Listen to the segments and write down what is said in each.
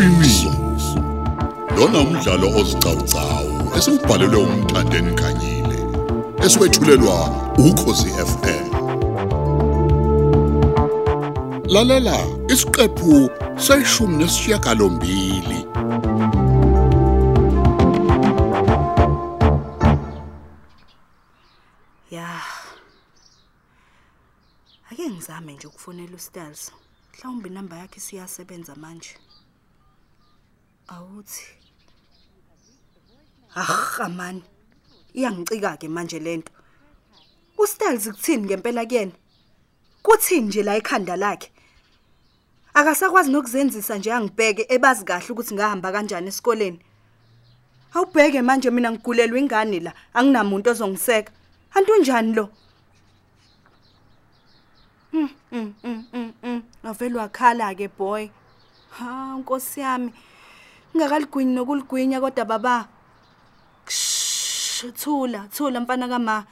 iqiniso lona umdlalo ozicawucawu esibhalelwe umthandeni khanyile eswetshulelwa ukhosi FM lalela isiqephu seshumi nesishiyagalombili Ya. Ake ngizame nje ukufonela uStels. Mhlawumbe inamba yakhe siyasebenza manje. Awuthi. Ah, man. Iyangicika ke manje lento. uStels kuthini ngempela kuyena? Kuthini nje la ekhanda lakhe? Akasakwazi nokuzenzisa nje angibheke ebazi kahle ukuthi ngahamba kanjani esikoleni. Awubheke manje mina ngigulelwe ingane la, anginamuntu ozongiseka. Antu njani lo? Mm, mm, mm, mm, mm. Avele wakhala ke boy. Ha, Nkosi yami. Ngingakaligwinyi nokuligwinya kodwa baba. Shh, Thula, thula mfana kama.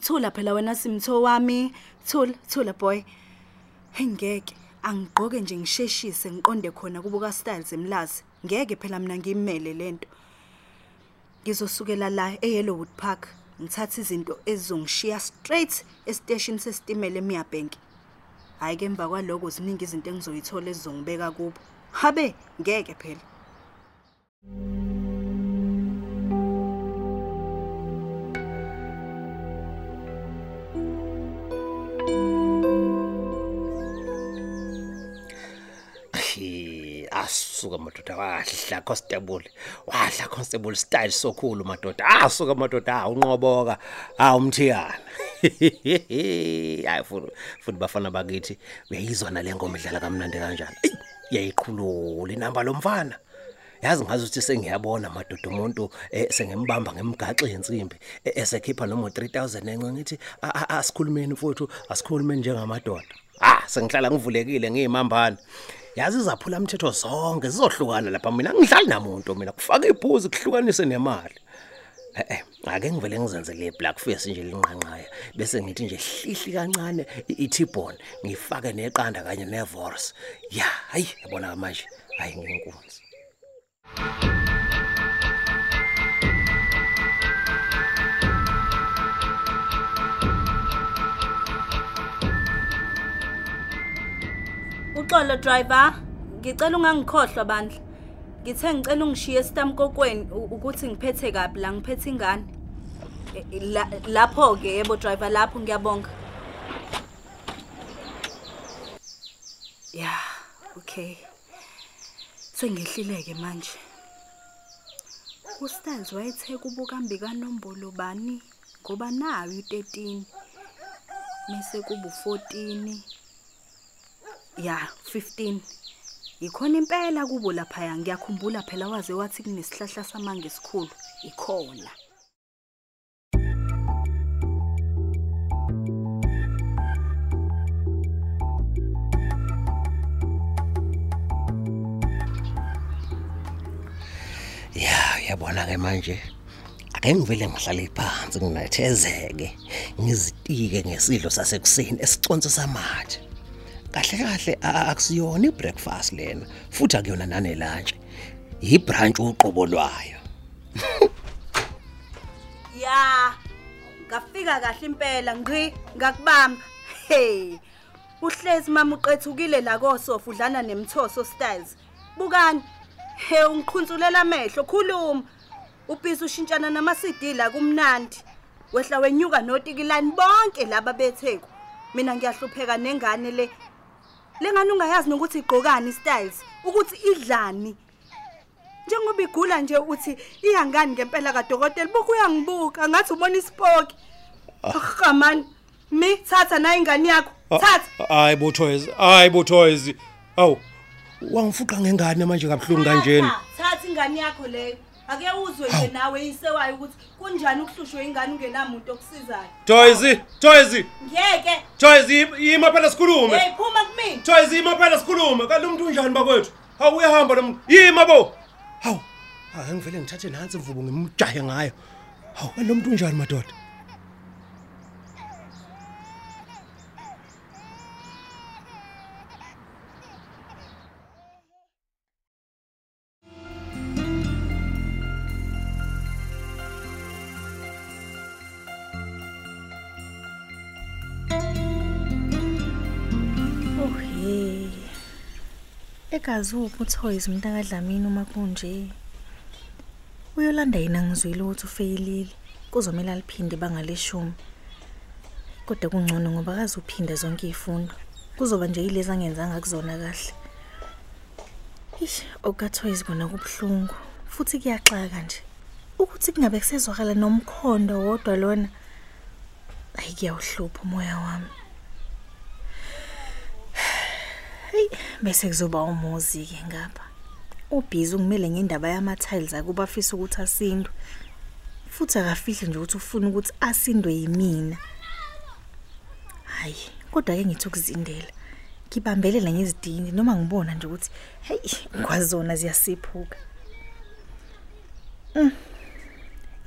Thula phela wena simtho wami. Thula, thula boy. Engeke angigqoke nje ngisheshise ngiqonde khona kubuka styles emlazi. Ngeke phela mina ngimele lento. Ngizosukela la eYellowwood Park ngithatha izinto ezizongishiya straight estation sesitimela eMiyabank. Hayi ke emva kwaloko ziningi izinto engizoyithola ezizongibeka kubo. Habe ngeke phela. Hi, asuka madoda wadla constable. Wadla constable style sokhulu madoda. Asuka madoda ah unqoboka. Ah umthiyana hayi futhi futhi bafana bakithi uyayizwa nale ngoma idlala kamnandi kanjani? Eyi, yayiqhulula inamba lomfana. Yazi ngazi ukuthi sengiyabona madoda umuntu eh, sengembamba ngemgaxa yensimbi eh, esekhipha noma 3000 enqa ngithi "A- a- asikhulumeni mfowethu asikhulumeni njengamadoda. Ah sengihlala ngivulekile ngiyimambana. Yazi izaphula umthetho zonke zizohlukana lapha mina ngidlali namuntu mina kufaka ibhuzi kuhlukanise nemali. Eh eh ake ngivele ngizenze le black face nje linqanqaya bese ngithi nje hlihli kancane i- i-T-bone ngifake neqanda kanye nevors ya hayi yabona manje hayi nginkunzi Uxolo driver, ngicela ungangikhohlwa bandla. Ngithe ngicela ungishiye esitamkokweni u- ukuthi ngiphethe kabi la ngiphethe ingane. E- e- la- Lapho ke yebo driver lapho ngiyabonga. Ya, okay. Sengehlile ke manje. uStans wayethe kubukambi kaNombolo bani ngoba nayo u13 bese kuba u14 ya 15 ikhona impela kubo lapha ngiyakhumbula phela waze wathi kunesihlahla samange esikhulu. Ikhona. Ya yabona ke manje. Ake ngivele ngihlale phansi nginethezeke ngizitike ngesidlo sasekuseni esiconse samatshe. Kahle kahle a- akusiyona ibreakfast lena futhi akuyona nane lunch yibrunch uqobo lwayo. Ya ngafika kahle impela ngqi ngakubamba. Hey uhlezi mama uqethukile la kosofa udlana nemthoso styles. Bukani? He ungiqhunzulela amehlo khuluma. Ubhisi ushintshana nama CD la kumnandi. Wehla wenyuka notikilani bonke laba betheku mina ngiyahlupheka nengane le lengane ungayazi nokuthi igqokani styles? Ukuthi idlani? Njengoba igula nje uthi iyangani ngempela kadokotela? Buku uyangibuka. Ngathi ubona isipoki ah. Man mi thatha na ingane yakho. Thatha. hayi bothoys hayi bothoys awu wangifuqa ngengane manje kabhlungu kanjeni Thatha, thatha ingane yakho leyo. Ake uzwe nje nawe yisewayo ukuthi kunjani ukuhlushwe ingane ungenamuntu okusizayo? Toys Toys ngeke. Toys yima phela sikhulume. Hey phuma kumina Toys yima phela sikhulume. Kanti umuntu unjani bakwethu? Hawu uyahamba lo muntu yima bo. Hawu. Hayi ngivele ngithathe nansi imvubu ngimjahe ngayo. Hawu kanti lo muntu unjani madoda? Hey. Egazi uphi uToys mntaka Dlamini uma kunje? Uyolanda yena ngizwile ukuthi ufeyilile. Kuzomela liphinde bangaleshumi. Kodwa kungcono ngoba akazi uphinda zonke izifundo. Kuzoba nje yilezi angenzanga kuzona kahle. Ish, okaToys kona kubhlungu. Futhi kuyaxaka nje. Ukuthi kungabe kusezwakala nomkhondo wodwa lona. Ayi kuyawuhlupha umoya wami. Hey, bese kuzoba umuzi ke ngapha. Ubhizi ungimele ngendaba yama tiles akuba afisa ukuthi asindwe. Futhi akafihle nje ukuthi ufuna ukuthi asindwe yimina. Hayi, kodwa ke ngithi ukuzindela. Ngibambelela ngezidini noma ngibona nje ukuthi hey, kwazona ziyasiphuka. Mm.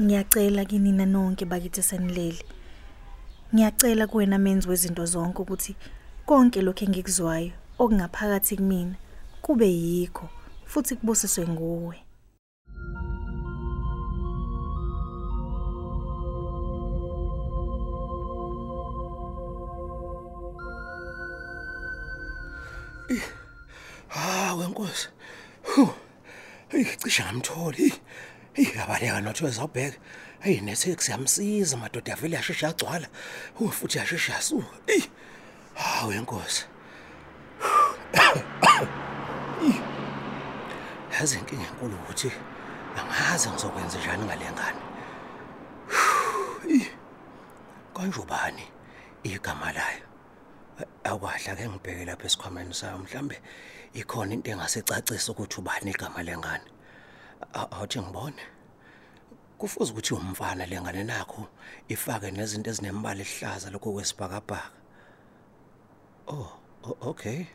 Ngiyacela kinina nonke bakithi senilele. Ngiyacela kuwena menzi wezinto zonke ukuthi konke lokho engikuzwayo okungaphakathi kumina kube yikho futhi kubusiswe nguwe. Ah, wenkosi. Hu. Hey, cishe ngamtholi. Hey, abaleka nothi wezawubheka. Hey, nethex yamsiza madoda avele yashesha agcwala. Hu futhi yashesha yasuka. Hey. Ah, wenkosi. Yazi inkinga enkulu ukuthi angazi ngizokwenza njani ngale ngane. Hey. Kanjubani igama layo? Akwahle ke ngibheke lapha esikhwameni sami mhlambe ikhona into engasecacisa ukuthi ubani igama lengane. A- Awuthi ngibone. Kufuze ukuthi umfana lengane nakho ifake nezinto ezinemibala ehlaza lokho kwesibhakabhaka. Oh, o- okay.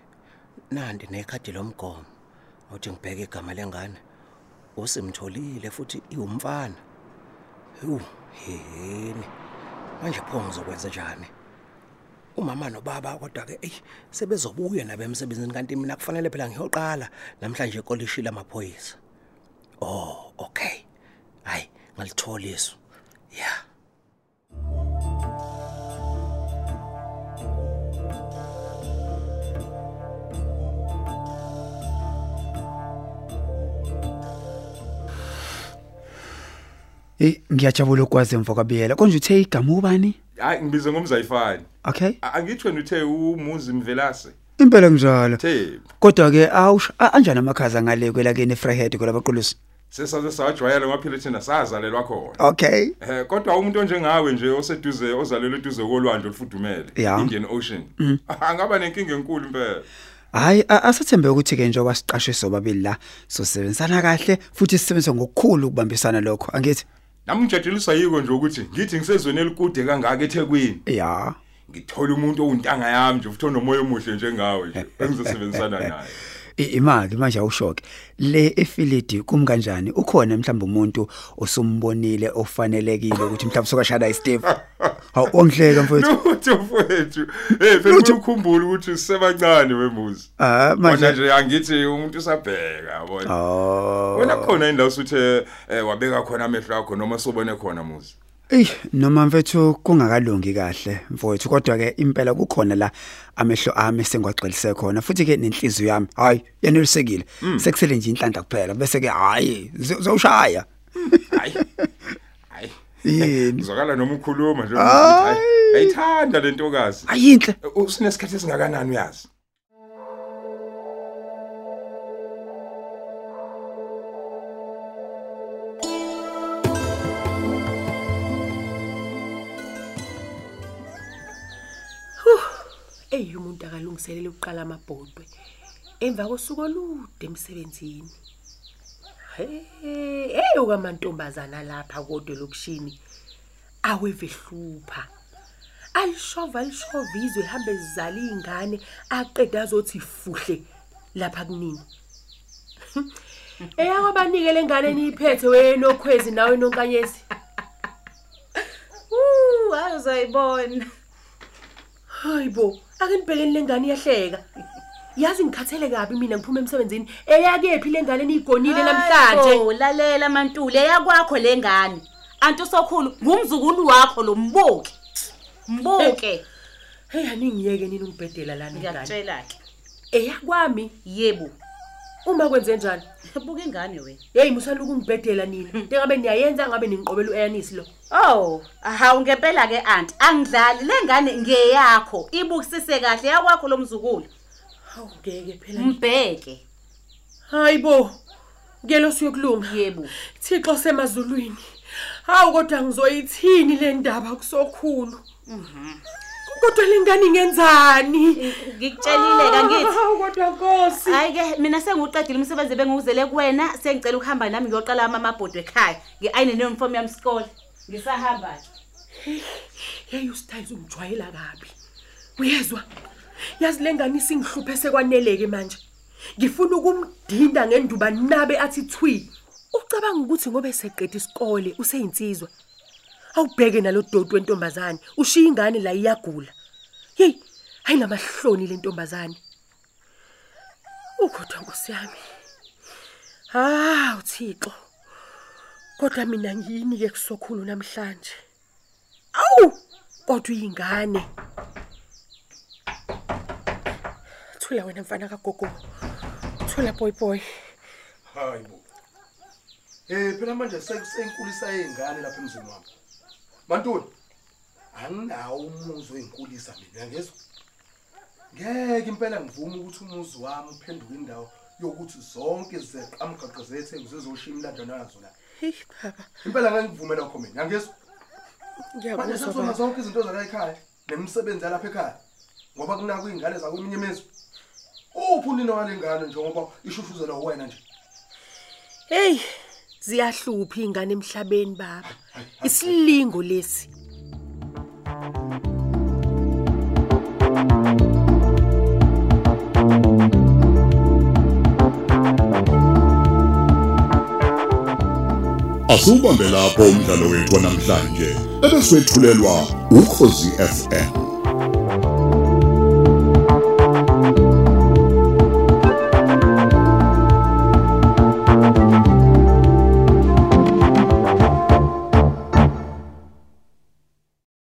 Nandi nekhadi lomgomo. Awuthi ngibheke igama lengane. Usimtholile futhi iwumfana. Hu, yini. Manje pho ngizokwenza njani? umama nobaba kodwa ke ey sebezobuya nabe emsebenzini kanti mina kufanele phela ngiyoqala namhlanje ekolishi lamaphoyisa oh okay hayi ngalithola isu yeah Eh ngiyajabula ukwazi emva kwabiyela. Konje uthe igama ubani? hayi ngibize ngomzayifani Okay. A- angitsho wena uthe umuzi mvelase Impela njalo. the Kodwa ke awusho a- anjani amakhaza ngale kwelakeni eFreyhead kwelabaqulusi. sesaze sajwayela ngaphela thina sazalelwa khona Okay. Eh kodwa umuntu onjengawe nje oseduze ozalelwe eduze kolwandle olufudumele Ya. Indian Ocean angaba nenkinga enkulu impela Hayi a- asathembe ukuthi ke njengoba siqashwe sobabili la sosebenzisana kahle futhi sisebenza ngokukhulu ukubambisana lokho angithi? Nami ngijadiliswa yiko nje ukuthi ngithi ngisezweni elikude kangaka eThekwini Ya. ngithola umuntu owuntanga yami nje futhi onomoya omuhle njengawe nje engizosebenzisana naye I- imali manje awushoke. Le efilidi kum kanjani ukhona mhlawumbe umuntu osumbonile ofanelekile ukuthi mhlawumbe sokashada iSteve hawu ongihleka mfowethu. Lutho mfowethu. Hey phela ukukhumbula ukuthi sisebancane wemuzi. Ah manje manje nje angithi umuntu usabheka yabona? Oh. Wena khona indawo usuthe eh, wabeka khona amehlo akho noma sobone khona muzi? Ey noma mfethu kungakalungi kahle mfowethu kodwa ke impela kukhona la amehlo ami sengwagxilise khona. Futhi ke nenhliziyo yami hayi yanelisekile. Sekusele nje inhlanhla kuphela bese ke hayi uzowushaya hayi hayi Yini? uzakala noma ukhuluma nje Hayi. ayithanda lentokazi ayinhle. Usinesikhathi esingakanani uyazi? Eyi umuntu akalungiselele ukuqala amabhodwe emva kosuku olude emsebenzini. Hey okamantombazana lapha kodwa lokushini awevehlupha. Alishova alishova izwe hambe zizala iy'ngane aqeda azothi fuhle lapha kunini. Eyakwabanike le ngane eniyiphethe wenokhwezi nawe nonkanyezi. Uh, hayi uzayibona. Hayi bo ake nibhekeni le ngane iyahleka yazi ngikhathele kabi mina ngiphuma emsebenzini eyakephi le ngane eniyigonile namhlanje Oh, lalela mantule yakwakho lengane. Antu sokhulu ngumzukulu wakho lo mbuke. Mbuke. hey hani ngiyeke nini ungibhedela lana ingane Ngiyakutshela ke. eyakwami Yebo. Uma kwenze njani? Buka ingane wena. hey musana ukungibhedela nina. Njengabe niyayenza ngabe ningiqobela uAyanisi lo? Oh, hawu ngempela ke aunt, angidlali. Lengane ngeyakho. Ibukisise kahle yakwakho lo mzukulu. hawu ngeke phela Mbheke. hayibo ngelo siyokulunga. Yebo. Thixo semazulwini hawu kodwa ngizoyithini le ndaba? Kusokhulu kodwa lengane ingenzani Ngikutshelile ka ngithi. hawu kodwa Nkosi Hayi ke mina sengiqedile umsebenzi benguzele kuwena, sengicela ukuhamba nami ngiyoqala amabhodi ekhaya. Ngiayine neuniform yami isikole. Ngisahamba ke. hey ustyles ungijwayela kabi uyezwa yazi lengane isingihluphe sekwaneleke manje ngifuna ukumdinda ngenduba nabe athi thwi ucabanga ukuthi ngoba eseqeda isikole useyinsizwa awubheke nalo doti wentombazane. Ushiya ingane la iyagula. Hey hayi namahloni lentombazane ukodwa nkosi yami. Hawu thixo kodwa mina ngiyini ke kusokhulu namhlanje. Awu kodwa uyingane. Thula wena mfana kagogo. Thula boy boy. Hayibo eh phela manje sekusenkulisa yezingane lapha emzini wami mantuli anginawo umuzi wenkulisa mina ngezwe ngeke impela ngivume ukuthi umuzi wami uphenduke indawo yokuthi zonke zeqhamgaqa zethu zizoshiya imlando nazo la hey baba. Impela ngeke ngivume lokho mina ngezwe manje ngiyakuzwa sesona baba. zonke izinto zala ekhaya nemisebenzi yalapha ekhaya ngoba kunakho izingane zakweminye imizwe uphi unina walengane njengoba ishushuzela wena nje? Hey ziyahlupha ingane emhlabeni baba? Isilingo lesi. Asubambe lapho umdlalo wethu namhlanje ebeswetshulelwa ukhozi FM